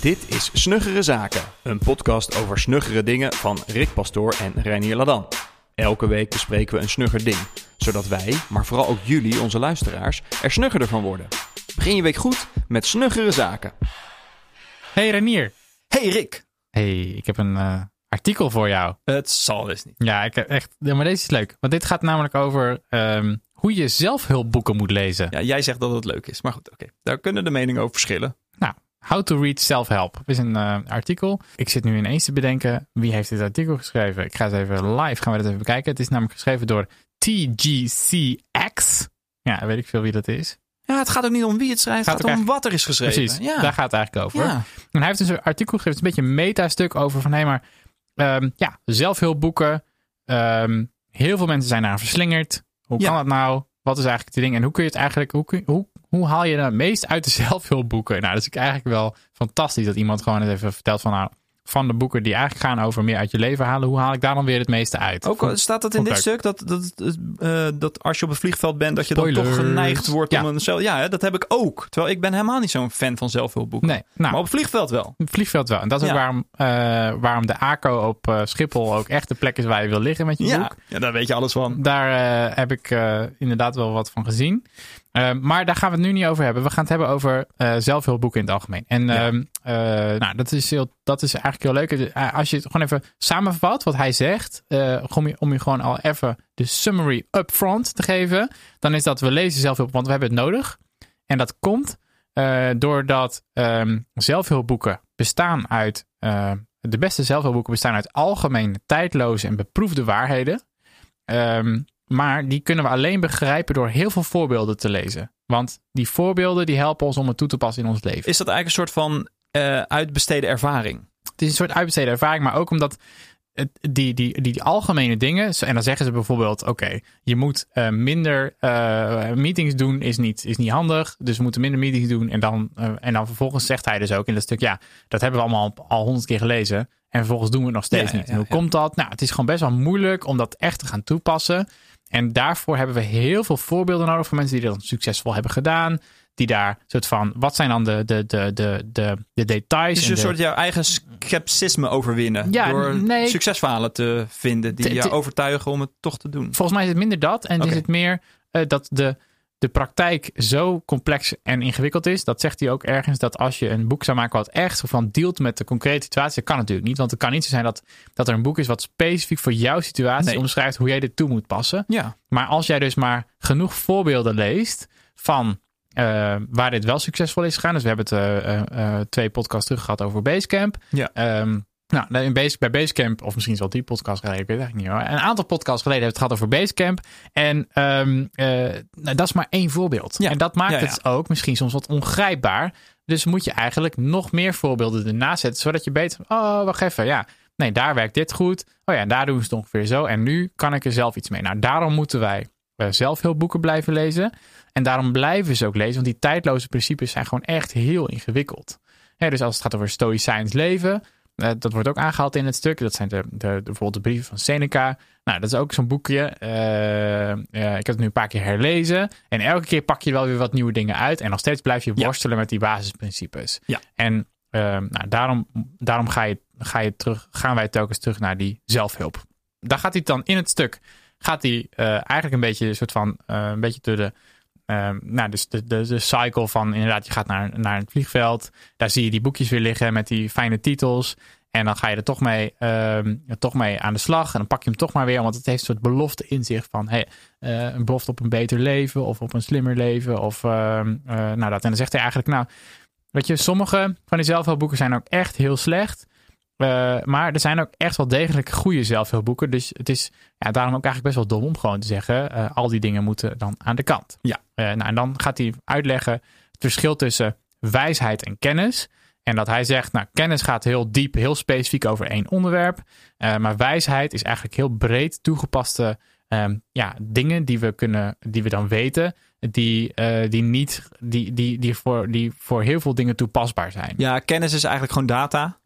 Dit is Snuggere Zaken, een podcast over snuggere dingen van Rick Pastoor en Reinier Ladan. Elke week bespreken we een snugger ding, zodat wij, maar vooral ook jullie, onze luisteraars, er snuggerder van worden. Begin je week goed met Snuggere Zaken. Hey Renier. Hey Rick! Hey, ik heb een uh, artikel voor jou. Het zal dus niet. Ja, ik heb echt. Ja, maar deze is leuk. Want dit gaat namelijk over um, hoe je zelfhulpboeken moet lezen. Ja, jij zegt dat het leuk is. Maar goed, oké. Daar kunnen de meningen over verschillen. Nou, How to Read Self-Help is een uh, artikel. Ik zit nu ineens te bedenken, wie heeft dit artikel geschreven? Ik ga het even live, gaan we dat even bekijken. Het is namelijk geschreven door TGCX. Ja, weet ik veel wie dat is. Ja, het gaat ook niet om wie het schrijft, het gaat om wat er is geschreven. Precies, ja. daar gaat het eigenlijk over. Ja. En hij heeft dus een artikel geschreven, een beetje een metastuk over van, hé maar, um, ja, zelfhulpboeken. Um, heel veel mensen zijn daar verslingerd. Hoe Ja. kan dat nou? Wat is eigenlijk het ding? En hoe kun je het eigenlijk, hoe, kun hoe, hoe haal je nou het meest uit de zelfhulpboeken? Nou, dat is eigenlijk wel fantastisch dat iemand gewoon eens even vertelt van, nou, van de boeken die eigenlijk gaan over meer uit je leven halen, hoe haal ik daar dan weer het meeste uit? Ook staat dat in dit stuk, dat, dat, eh, dat als je op het vliegveld bent, dat je dan toch geneigd wordt om een zelf... Ja, dat heb ik ook. Terwijl ik ben helemaal niet zo'n fan van zelfhulpboeken. Nee, nou, Maar op het vliegveld wel. Op het vliegveld wel. En dat is ook waarom, eh, waarom de ACO op eh, Schiphol ook echt de plek is waar je wil liggen met je Ja. boek. ja, daar weet je alles van. Daar heb ik inderdaad wel wat van gezien. Eh, maar daar gaan we het nu niet over hebben. We gaan het hebben over eh, zelfhulpboeken in het algemeen. En Ja. ehm, eh, nou, dat, is heel, dat is eigenlijk heel leuk. Eh, Als je het gewoon even samenvat wat hij zegt. om, je, om je gewoon al even de summary upfront te geven. Dan is dat we lezen zelfhulp, want we hebben het nodig. En dat komt doordat ehm, zelfhulpboeken bestaan uit. de beste zelfhulpboeken bestaan uit algemene, tijdloze en beproefde waarheden. Ehm, maar die kunnen we alleen begrijpen door heel veel voorbeelden te lezen. Want die voorbeelden die helpen ons om het toe te passen in ons leven. Is dat eigenlijk een soort van eh, uitbesteden ervaring? Het is een soort uitbesteden ervaring, maar ook omdat het, die, die, die, die algemene dingen. En dan zeggen ze bijvoorbeeld: oké, je moet eh, minder eh, meetings doen, is niet, is niet handig. Dus we moeten minder meetings doen. En dan, en dan vervolgens zegt hij dus ook in dat stuk: ja, dat hebben we allemaal al honderd keer gelezen. En vervolgens doen we het nog steeds Ja, niet. ja, hoe komt dat? Nou, het is gewoon best wel moeilijk om dat echt te gaan toepassen. En daarvoor hebben we heel veel voorbeelden nodig van mensen die dat succesvol hebben gedaan. Die daar soort van, wat zijn dan de, de, de, de, de, de details? Dus de- soort jouw eigen scepticisme overwinnen. Ja, door nee. succesverhalen te vinden die Te- je overtuigen om het toch te doen. Volgens mij is het minder dat. En Oké. is het meer eh, dat de, de praktijk zo complex en ingewikkeld is. Dat zegt hij ook ergens. Dat als je een boek zou maken wat echt van dealt met de concrete situatie. Dat kan natuurlijk niet. Want het kan niet zo zijn dat, dat er een boek is wat specifiek voor jouw situatie Nee. omschrijft hoe jij dit toe moet passen. Ja, Maar als jij dus maar genoeg voorbeelden leest van eh, waar dit wel succesvol is gegaan. Dus we hebben het eh, eh, twee podcasts terug gehad over Basecamp. Ja. Ehm, nou, in Base, bij Basecamp, of misschien is wel die podcast geleden, ik weet het eigenlijk niet hoor. Een aantal podcasts geleden heeft het gehad over Basecamp. En ehm, eh, nou, dat is maar één voorbeeld. Ja. En dat maakt Ja, ja. het ook misschien soms wat ongrijpbaar. Dus moet je eigenlijk nog meer voorbeelden ernaast zetten, zodat je beter, oh, wacht even, ja. Nee, daar werkt dit goed. Oh ja, en daar doen ze het ongeveer zo. En nu kan ik er zelf iets mee. Nou, daarom moeten wij eh, zelfhulpboeken blijven lezen. En daarom blijven ze ook lezen. Want die tijdloze principes zijn gewoon echt heel ingewikkeld. Dus als het gaat over stoïcijns leven. Eh, dat wordt ook aangehaald in het stuk. Dat zijn de, de, de- bijvoorbeeld de brieven van Seneca. Nou, dat is ook zo'n boekje. Eh, eh, ik heb het nu een paar keer herlezen. En elke keer pak je wel weer wat nieuwe dingen uit. En nog steeds blijf je Ja. worstelen met die basisprincipes. Ja. En nou, daarom, daarom ga je, ga je terug, gaan wij telkens terug naar die zelfhulp. Daar gaat hij dan in het stuk. Gaat hij eigenlijk een beetje een soort van een beetje door de Ehm, nou, dus de, de, de cycle van inderdaad, je gaat naar, naar het vliegveld. Daar zie je die boekjes weer liggen met die fijne titels. En dan ga je er toch mee, ehm, toch mee aan de slag. En dan pak je hem toch maar weer. Want het heeft een soort belofte in zich van hey, eh, een belofte op een beter leven. Of op een slimmer leven. Of ehm, eh, nou dat. En dan zegt hij eigenlijk, nou, weet je, sommige van die zelfhulpboeken zijn ook echt heel slecht. Eh, maar er zijn ook echt wel degelijk goede zelfhulpboeken. Dus het is ja, daarom ook eigenlijk best wel dom om gewoon te zeggen: eh, al die dingen moeten dan aan de kant. Ja. Eh, nou, en dan gaat hij uitleggen het verschil tussen wijsheid en kennis. En dat hij zegt: Nou, kennis gaat heel diep, heel specifiek over één onderwerp. Maar wijsheid is eigenlijk heel breed toegepaste ehm, ja, dingen die we, kunnen, die we dan weten. Die, die, niet, die, die, die, voor, die voor heel veel dingen toepasbaar zijn. Ja, kennis is eigenlijk gewoon data.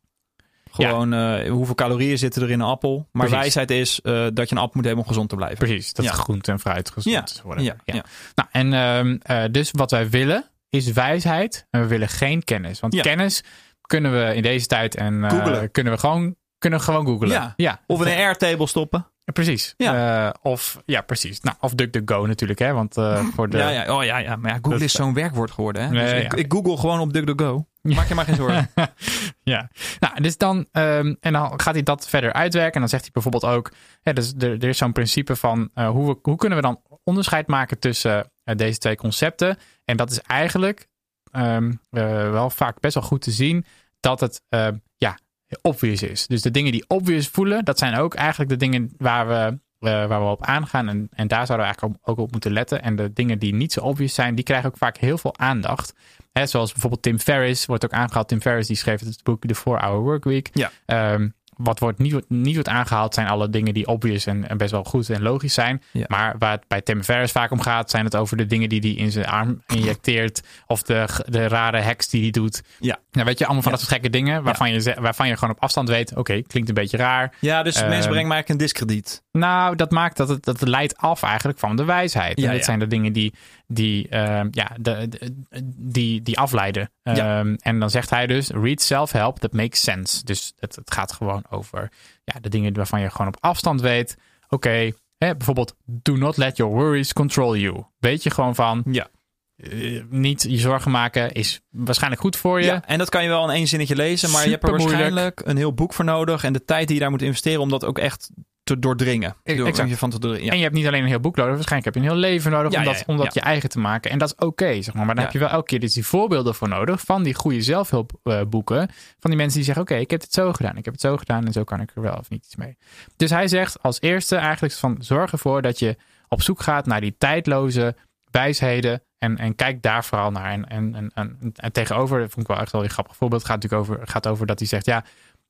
Gewoon eh, hoeveel calorieën zitten er in een appel. Maar Precies. wijsheid is eh, dat je een appel moet hebben om gezond te blijven. Precies, dat Ja. groente en fruit gezond Ja, is. Ja, ja. Nou, en ehm, eh, dus wat wij willen is wijsheid. En we willen geen kennis. Want kennis kunnen we in deze tijd en kunnen we gewoon, kunnen we gewoon googlen. Ja. ja. Of in een airtable stoppen. Precies. Ja. Of ja, precies. Nou, of DuckDuckGo natuurlijk, hè? Want voor de. Ja, ja. Oh ja, ja. Maar ja, Google Dat- is zo'n werkwoord geworden. Hè? Dus ja, ik, ja. ik google gewoon op DuckDuckGo. Maak je maar geen zorgen. ja. Nou, dus dan, ehm, en dan gaat hij dat verder uitwerken. En dan zegt hij bijvoorbeeld ook: dus er, er is zo'n principe van eh, hoe, we, hoe kunnen we dan onderscheid maken tussen eh, deze twee concepten. En dat is eigenlijk ehm, eh, wel vaak best wel goed te zien dat het ehm, ja, obvious is. Dus de dingen die obvious voelen, dat zijn ook eigenlijk de dingen waar we. waar we op aangaan. En, en daar zouden we eigenlijk ook op moeten letten. En de dingen die niet zo obvious zijn, die krijgen ook vaak heel veel aandacht. Hè, zoals bijvoorbeeld Tim Ferriss wordt ook aangehaald. Tim Ferriss die schreef het boek The 4-Hour Workweek. Ja. Ehm, wat wordt niet, wordt- niet wordt aangehaald zijn alle dingen die obvious en, en best wel goed en logisch zijn. Ja. Maar waar het bij Tim Ferriss vaak om gaat, zijn het over de dingen die hij in zijn arm injecteert. Of de, de rare hacks die hij doet. Ja. Nou, weet je, allemaal van Ja. dat soort gekke dingen waarvan, je, waarvan je gewoon op afstand weet, oké, klinkt een beetje raar. Ja, dus Ehm, mensen brengen mij eigenlijk een discrediet. Nou, dat maakt dat het, dat het leidt af eigenlijk van de wijsheid. Ja, en dit zijn de dingen die, die, ehm, ja, de, de- die, die afleiden. Ja. Ehm, en dan zegt hij dus, read self-help that makes sense. Dus het, het gaat gewoon over ja, de dingen waarvan je gewoon op afstand weet. Oké, bijvoorbeeld, do not let your worries control you. Weet je gewoon van, Ja. eh, niet je zorgen maken is waarschijnlijk goed voor je. Ja, en dat kan je wel in één zinnetje lezen, maar je hebt er waarschijnlijk een heel boek voor nodig en de tijd die je daar moet investeren om dat ook echt te doordringen. Door, Exact. je van te doordringen. Ja. En je hebt niet alleen een heel boek nodig, waarschijnlijk heb je een heel leven nodig Ja, om dat, ja, om dat ja. je eigen te maken. En dat is oké, zeg maar. Maar dan heb je wel elke keer dus die voorbeelden voor nodig van die goede zelfhulpboeken. van die mensen die zeggen, oké, ik heb het zo gedaan, ik heb het zo gedaan en zo kan ik er wel of niet iets mee. Dus hij zegt als eerste eigenlijk van zorg ervoor dat je op zoek gaat naar die tijdloze wijsheden en, en kijk daar vooral naar. En, en, en, en, en tegenover, dat vond ik wel echt wel een grappig voorbeeld, gaat natuurlijk over, gaat over dat hij zegt, ja,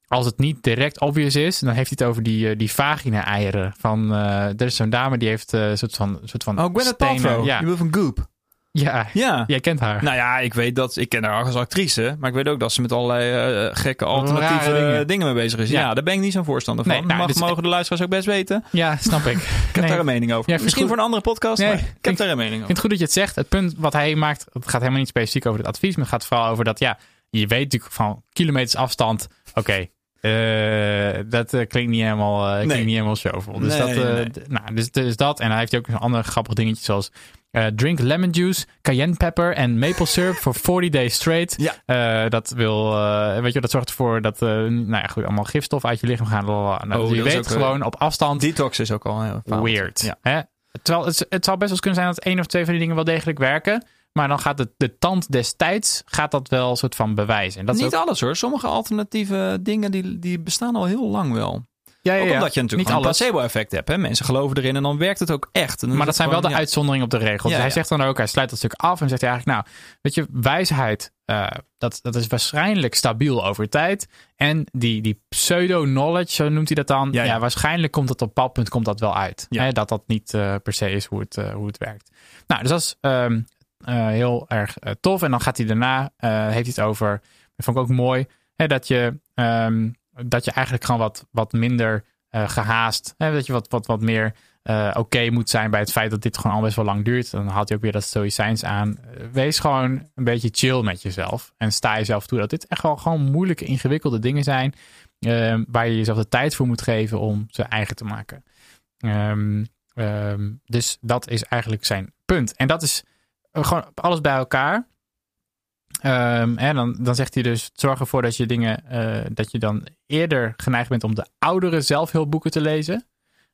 als het niet direct obvious is, dan heeft hij het over die, eh, die vagina-eieren. Van, eh, er is zo'n dame die heeft eh, een soort van, soort van Oh, Gwyneth Paltrow. Ja, Je wil van Goop. ja, Ja. jij kent haar. Nou ja, ik weet dat, ik ken haar als actrice, maar ik weet ook dat ze met allerlei gekke alternatieve dingen. dingen. mee bezig is. Ja. Ja. daar ben ik niet zo'n voorstander van. Nee, nou, Mag, dus- mogen de luisteraars ook best weten. ja, snap ik. Ik heb daar een mening over. Ja, ik Misschien voor een andere podcast, Nee, maar ik heb ik- daar een mening Ik over. vind het goed dat je het zegt. Het punt wat hij maakt, het gaat helemaal niet specifiek over het advies, maar het gaat vooral over dat, ja, je weet natuurlijk van kilometers afstand, oké, eh, dat eh, klinkt niet helemaal, klinkt Nee. niet helemaal showvol. Dus, Nee, dat, nee. nou, dus, dus dat. En hij heeft ook een andere grappig dingetje zoals drink lemon juice, cayenne pepper en maple syrup for 40 days straight. Ja. Dat wil, weet je, dat zorgt ervoor dat, nou ja, goed, allemaal gifstof uit je lichaam gaan. Nou, Oh, dus je weet gewoon op afstand Detox is ook al heel weird. Ja. Hè? Terwijl het, het zou best wel eens kunnen zijn dat één of twee van die dingen wel degelijk werken. Maar dan gaat het, de tand destijds gaat dat wel een soort van bewijzen. En dat is Niet ook, alles hoor. Sommige alternatieve dingen die, die bestaan al heel lang wel. ja, ja, Ook omdat je natuurlijk niet een placebo-effect hebt. Hè? Mensen geloven erin en dan werkt het ook echt. En Maar dat zijn wel de uitzonderingen op de regels. Ja, Dus hij zegt dan ook, hij sluit dat stuk af en zegt hij eigenlijk, nou, weet je, wijsheid, eh, dat, dat is waarschijnlijk stabiel over tijd. En die, die pseudo-knowledge, zo noemt hij dat dan, Ja, waarschijnlijk komt het op een bepaald punt komt dat wel uit. Ja. Hè, dat dat niet eh, per se is hoe het, eh, hoe het werkt. Nou, dus dat is ehm, eh, heel erg eh, tof. En dan gaat hij daarna, eh, heeft hij het over, dat vond ik ook mooi, hè, dat, je, ehm, dat je eigenlijk gewoon wat, wat minder eh, gehaast, hè, dat je wat, wat, wat meer eh, oké moet zijn bij het feit dat dit gewoon al best wel lang duurt. Dan haalt hij ook weer dat stoïcijns aan. Eh, wees gewoon een beetje chill met jezelf. En sta jezelf toe dat dit echt wel gewoon moeilijke, ingewikkelde dingen zijn. eh, waar je jezelf de tijd voor moet geven om ze eigen te maken. Ehm, ehm, dus dat is eigenlijk zijn punt. En dat is eh, gewoon alles bij elkaar. Ehm, en dan, dan zegt hij dus: zorg ervoor dat je dingen, eh, dat je dan eerder geneigd bent om de oudere zelfhulpboeken te lezen.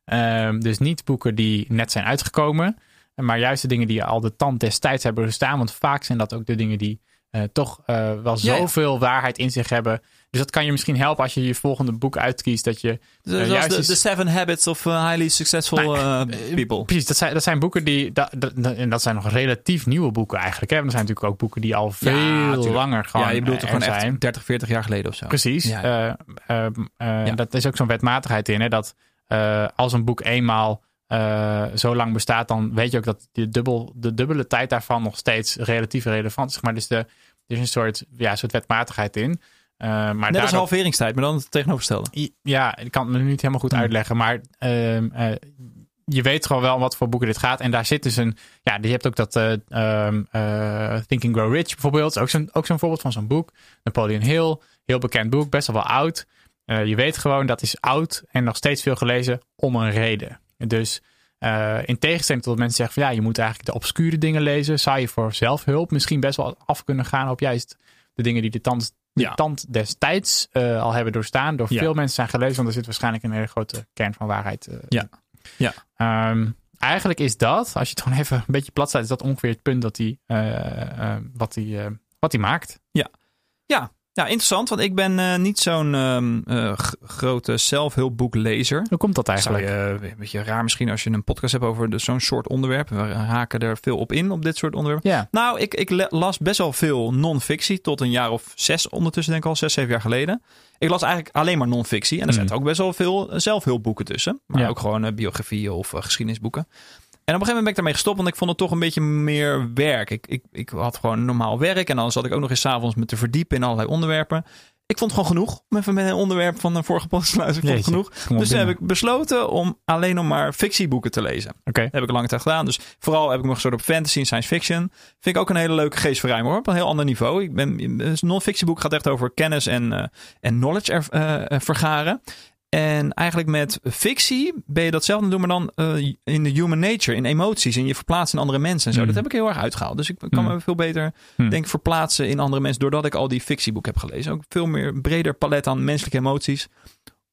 Ehm, dus niet boeken die net zijn uitgekomen, maar juist de dingen die al de tand destijds hebben gestaan. Want vaak zijn dat ook de dingen die eh, toch eh, wel Ja, ja. zoveel waarheid in zich hebben. Dus dat kan je misschien helpen als je je volgende boek uitkiest. Dat je Dus Eh, juist de, is- de Seven Habits of uh, Highly Successful uh, People. Precies, dat zijn, dat zijn boeken die. Dat, dat, en dat zijn nog relatief nieuwe boeken eigenlijk. Hè? Want er zijn natuurlijk ook boeken die al veel langer gewoon. ja, je bedoelt eh, er gewoon echt zijn. 30, 40 jaar geleden of zo. Precies. Ja. Eh, ehm, eh. Dat is ook zo'n wetmatigheid in. Hè? Dat eh, als een boek eenmaal eh, zo lang bestaat, dan weet je ook dat de, dubbel, de dubbele tijd daarvan nog steeds relatief relevant is. Maar dus de, er is een soort, ja, soort wetmatigheid in. Eh, maar Net als daardoor- halveringstijd, maar dan het tegenovergestelde. Ja, ik kan het me nu niet helemaal goed Hmm. uitleggen. Maar ehm, eh, je weet gewoon wel wat voor boeken dit gaat. En daar zit dus een. Ja, je hebt ook dat uh, um, uh, Think and Grow Rich bijvoorbeeld. Ook zo'n ook zo'n voorbeeld van zo'n boek. Napoleon Hill, heel bekend boek, best wel oud. Uh, je weet gewoon dat is oud en nog steeds veel gelezen om een reden. Dus uh, in tegenstelling tot mensen zeggen van ja, je moet eigenlijk de obscure dingen lezen, zou je voor zelfhulp misschien best wel af kunnen gaan op juist de dingen die de tand, de Ja. tand destijds uh, al hebben doorstaan, door Ja. veel mensen zijn gelezen, want er zit waarschijnlijk een hele grote kern van waarheid. uh, Ja. in. Ja. Um, eigenlijk is dat, als je het gewoon even een beetje plat staat, is dat ongeveer het punt dat hij, uh, wat hij, wat hij maakt. Ja, ja, interessant, want ik ben uh, niet zo'n um, uh, grote zelfhulpboeklezer. Hoe komt dat eigenlijk? Je, een beetje raar misschien als je een podcast hebt over zo'n soort onderwerp. We haken er veel op in, op dit soort onderwerpen. Ja. Nou, ik, ik las best wel veel non-fictie tot een jaar of zes ondertussen, denk ik al, zes, zeven jaar geleden. Ik las eigenlijk alleen maar non-fictie. En er mm. ook best wel veel zelfhulpboeken tussen. Maar Ja. ook gewoon biografieën of geschiedenisboeken. En op een gegeven moment ben ik daarmee gestopt, want ik vond het toch een beetje meer werk. Ik, ik, ik had gewoon normaal werk en dan zat ik ook nog eens 's avonds me te verdiepen in allerlei onderwerpen. Ik vond het gewoon genoeg. Om even met een onderwerp van de vorige podcast te luisteren. Ik vond het genoeg. Dus toen heb ik besloten om alleen nog maar fictieboeken te lezen. Oké. Okay. Heb ik lange tijd gedaan. Dus vooral heb ik me gestort op fantasy en science fiction. Vind ik ook een hele leuke geestverruimer hoor. Op een heel ander niveau. Ik ben, een non-fictieboek gaat echt over kennis en, uh, en knowledge er, uh, vergaren. En eigenlijk met fictie ben je datzelfde doen, maar dan uh, in de human nature, in emoties, in je verplaatsen in andere mensen en zo. Mm. Dat heb ik heel erg uitgehaald. Dus ik kan mm. me veel beter, mm. denk ik, verplaatsen in andere mensen, doordat ik al die fictieboeken heb gelezen. Ook veel meer breder palet aan menselijke emoties.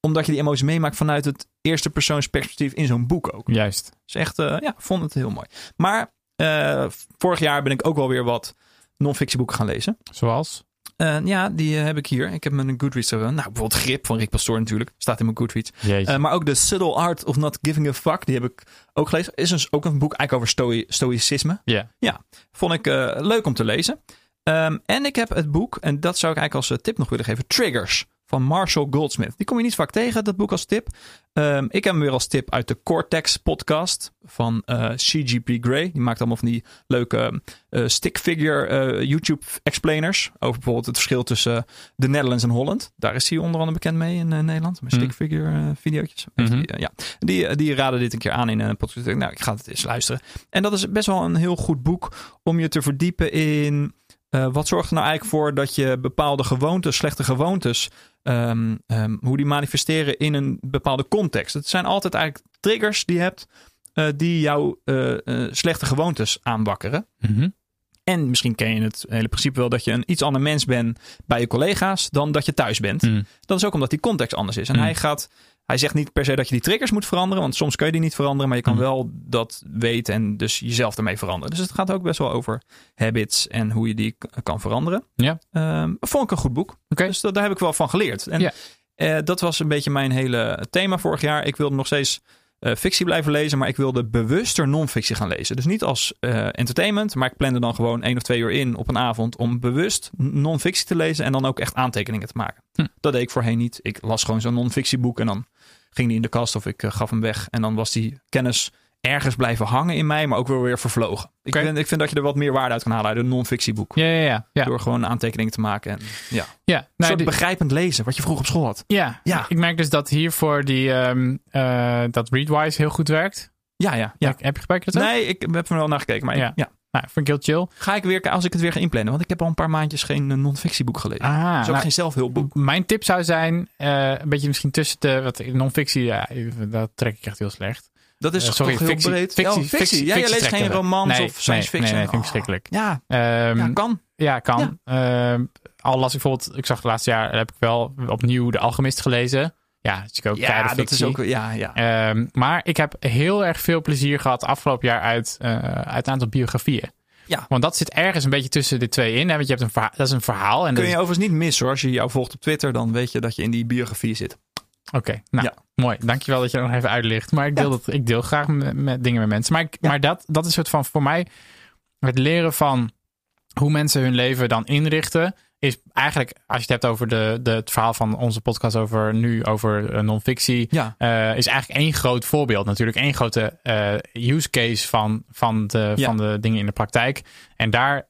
Omdat je die emoties meemaakt vanuit het eerste persoonsperspectief in zo'n boek ook. Juist. Dus echt, uh, ja, vond het heel mooi. Maar uh, vorig jaar ben ik ook wel weer wat non-fictieboeken gaan lezen. Zoals? Uh, ja, die uh, heb ik hier. Ik heb mijn Goodreads. Uh, nou, bijvoorbeeld Grip van Rick Pastoor natuurlijk. Staat in mijn Goodreads. maar ook The Subtle Art of Not Giving a Fuck. Die heb ik ook gelezen. Is dus ook een boek eigenlijk over stoi stoïcisme. Yeah. Ja, vond ik leuk om te lezen. Um, en ik heb het boek, en dat zou ik eigenlijk als tip nog willen geven. Triggers van Marshall Goldsmith. Die kom je niet vaak tegen, dat boek als tip. Um, ik heb hem weer als tip uit de Cortex podcast van uh, CGP Grey. Die maakt allemaal van die leuke uh, stick figure uh, YouTube explainers. Over bijvoorbeeld het verschil tussen de Netherlands en Holland. Daar is hij onder andere bekend mee in Nederland. Met stick figure video's. Mm -hmm. die, ja. die, die raden dit een keer aan in een podcast. Nou, ik ga het eens luisteren. En dat is best wel een heel goed boek om je te verdiepen in... Uh, wat zorgt er nou eigenlijk voor dat je bepaalde gewoontes, slechte gewoontes, um, um, hoe die manifesteren in een bepaalde context? Het zijn altijd eigenlijk triggers die je hebt, uh, die jouw uh, slechte gewoontes aanwakkeren. Mm -hmm. En misschien ken je het hele principe wel dat je een iets ander mens bent bij je collega's dan dat je thuis bent. Mm. Dat is ook omdat die context anders is. En Mm. hij gaat. Hij zegt niet per se dat je die triggers moet veranderen, want soms kun je die niet veranderen, maar je kan Mm. wel dat weten en dus jezelf ermee veranderen. Dus het gaat ook best wel over habits en hoe je die kan veranderen. Ja. Um, vond ik een goed boek. Okay. Dus dat, daar heb ik wel van geleerd. En ja. uh, dat was een beetje mijn hele thema vorig jaar. Ik wilde nog steeds uh, fictie blijven lezen, maar ik wilde bewuster non-fictie gaan lezen. Dus niet als uh, entertainment, maar ik plande dan gewoon één of twee uur in op een avond om bewust non-fictie te lezen en dan ook echt aantekeningen te maken. Hm. Dat deed ik voorheen niet. Ik las gewoon zo'n non-fictieboek en dan ging die in de kast of ik uh, gaf hem weg. En dan was die kennis ergens blijven hangen in mij, maar ook wel weer vervlogen. Ik, vind, ik vind dat je er wat meer waarde uit kan halen uit een non-fictieboek. Ja, ja, ja. ja. Door gewoon aantekeningen te maken. En, ja. ja. Een Nee, soort die- begrijpend lezen, wat je vroeger op school had. ja. Ja. ik merk dus dat hiervoor die, ehm, eh, dat Readwise heel goed werkt. Ja, ja. ja. Heb je gebruikt dat ook? Nee, ik heb er wel naar gekeken. Maar ik- Ja. Nou, vind ik heel chill. ga ik weer, als ik het weer ga inplannen. Want ik heb al een paar maandjes geen eh, non-fictieboek gelezen. Ah, dus ook nou, geen zelfhulpboek. Mijn tip zou zijn, eh, een beetje misschien tussen de, wat non-fictie, ja, dat trek ik echt heel slecht. Dat is Eh, sorry, toch heel fictie, breed. fictie, Oh, fictie. fictie, Ja, je leest geen romans Nee, of science nee, fiction. nee, nee, vind ik Oh. verschrikkelijk. Ja, Ehm, ja, kan. Ja, kan. Ehm, al las ik bijvoorbeeld, ik zag het laatste jaar, heb ik wel opnieuw De Alchemist gelezen. Ja, dat is ook Ja, dat is ook... Ja, ja. Ehm, maar ik heb heel erg veel plezier gehad afgelopen jaar uit, eh, uit een aantal biografieën. Ja. Want dat zit ergens een beetje tussen de twee in. Hè? Want je hebt een verhaal, dat is een verhaal. En Kun je is- overigens niet missen hoor. Als je jou volgt op Twitter, dan weet je dat je in die biografie zit. Oké, nou, Ja. mooi. Dankjewel dat je dat nog even uitlicht. Maar ik deel, dat, ik deel graag met, met dingen met mensen. Maar, ik, Ja. maar dat, dat is soort van voor mij het leren van hoe mensen hun leven dan inrichten. Is eigenlijk, als je het hebt over de, de, het verhaal van onze podcast over nu, over eh, non-fictie. Ja. eh, is eigenlijk één groot voorbeeld. Natuurlijk één grote eh, use case van, van, de, Ja. van de dingen in de praktijk. En daar,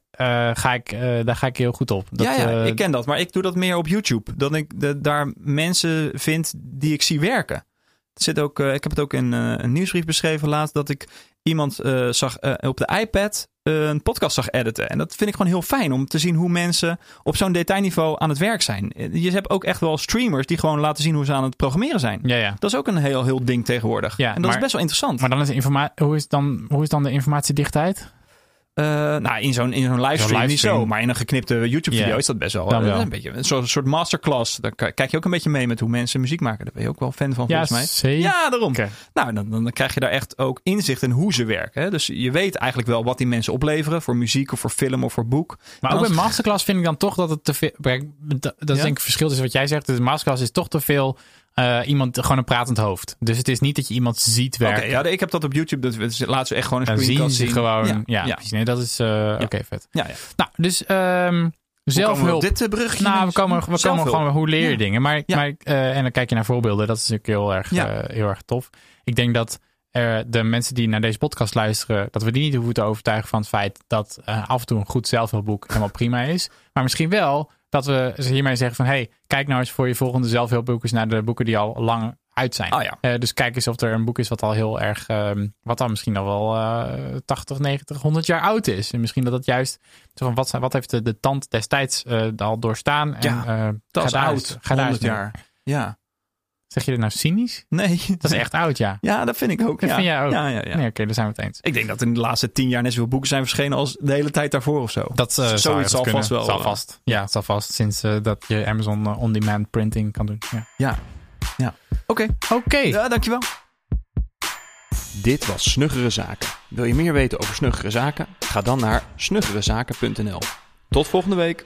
ga, ik, daar ga ik heel goed op. Dat, ja, ja, ik ken dat. Maar ik doe dat meer op YouTube. Dat ik de, daar mensen vind die ik zie werken. zit ook, ik heb het ook in een nieuwsbrief beschreven laatst dat ik iemand zag op de iPad een podcast zag editen. En dat vind ik gewoon heel fijn om te zien hoe mensen op zo'n detailniveau aan het werk zijn. Je hebt ook echt wel streamers die gewoon laten zien hoe ze aan het programmeren zijn. Ja, ja. Dat is ook een heel, heel ding tegenwoordig. Ja, en dat maar- is best wel interessant. Maar dan is de informa hoe, is dan, hoe is dan de informatiedichtheid? Eh, nou, in zo'n, in zo'n livestream niet zo. Maar in een geknipte YouTube-video is dat best wel, eh, wel. een beetje een soort, soort masterclass. Daar kijk je ook een beetje mee met hoe mensen muziek maken. Daar ben je ook wel fan van, Ja, volgens mij. zeker. Ja, daarom. Nou, dan, dan krijg je daar echt ook inzicht in hoe ze werken. Hè? Dus je weet eigenlijk wel wat die mensen opleveren voor muziek of voor film of voor boek. Maar En ook bij masterclass vind ik dan toch dat het te veel... Dat dat is Ja? denk ik het verschil tussen wat jij zegt. De masterclass is toch te veel eh, iemand, gewoon een pratend hoofd. Dus het is niet dat je iemand ziet Oké, werken. ja, ik heb dat op YouTube. Dat dat laat ze echt gewoon een zien screencast ze zien. gewoon... Ja, Ja, ja. precies. Nee, dat is... eh, Oké, vet. ja, ja. Nou, dus we zelfhulp. dit eh, brugje? Nou, we komen, we komen gewoon hoe leer je dingen. Maar, maar, en dan kijk je naar voorbeelden. Dat is natuurlijk heel erg, heel erg tof. Ik denk dat de mensen die naar deze podcast luisteren, dat we die niet hoeven te overtuigen van het feit dat af en toe een goed zelfhulpboek helemaal prima is. Maar misschien wel dat we ze hiermee zeggen van hey, kijk nou eens voor je volgende zelfhulpboek eens naar de boeken die al lang uit zijn. Ah ja. Eh, dus kijk eens of er een boek is wat al heel erg, ehm, wat dan misschien al wel eh 80, 90, 100 jaar oud is. En misschien dat dat juist, zo van wat, wat heeft de, de tand destijds eh, al doorstaan? En, Ja, eh, Dat is oud. eens- ga daar 100 eens naar. jaar. Ja. Zeg je dit nou cynisch? Nee. Dat is echt oud, ja. Ja, dat vind ik ook. Dat ja. vind jij ook? Ja, ja, ja. Nee, oké, daar zijn we het eens. Ik denk dat in de laatste tien jaar net zoveel boeken zijn verschenen als de hele tijd daarvoor of zo. Dat eh, Zoiets zal vast wel, Zal eh, vast. Ja, het zal vast. Sinds eh, dat je Amazon on-demand printing kan doen. Ja. Ja. ja. Oké. Oké. Ja, dankjewel. Dit was Snuggere Zaken. Wil je meer weten over Snuggere Zaken? Ga dan naar snuggerezaken.nl. Tot volgende week.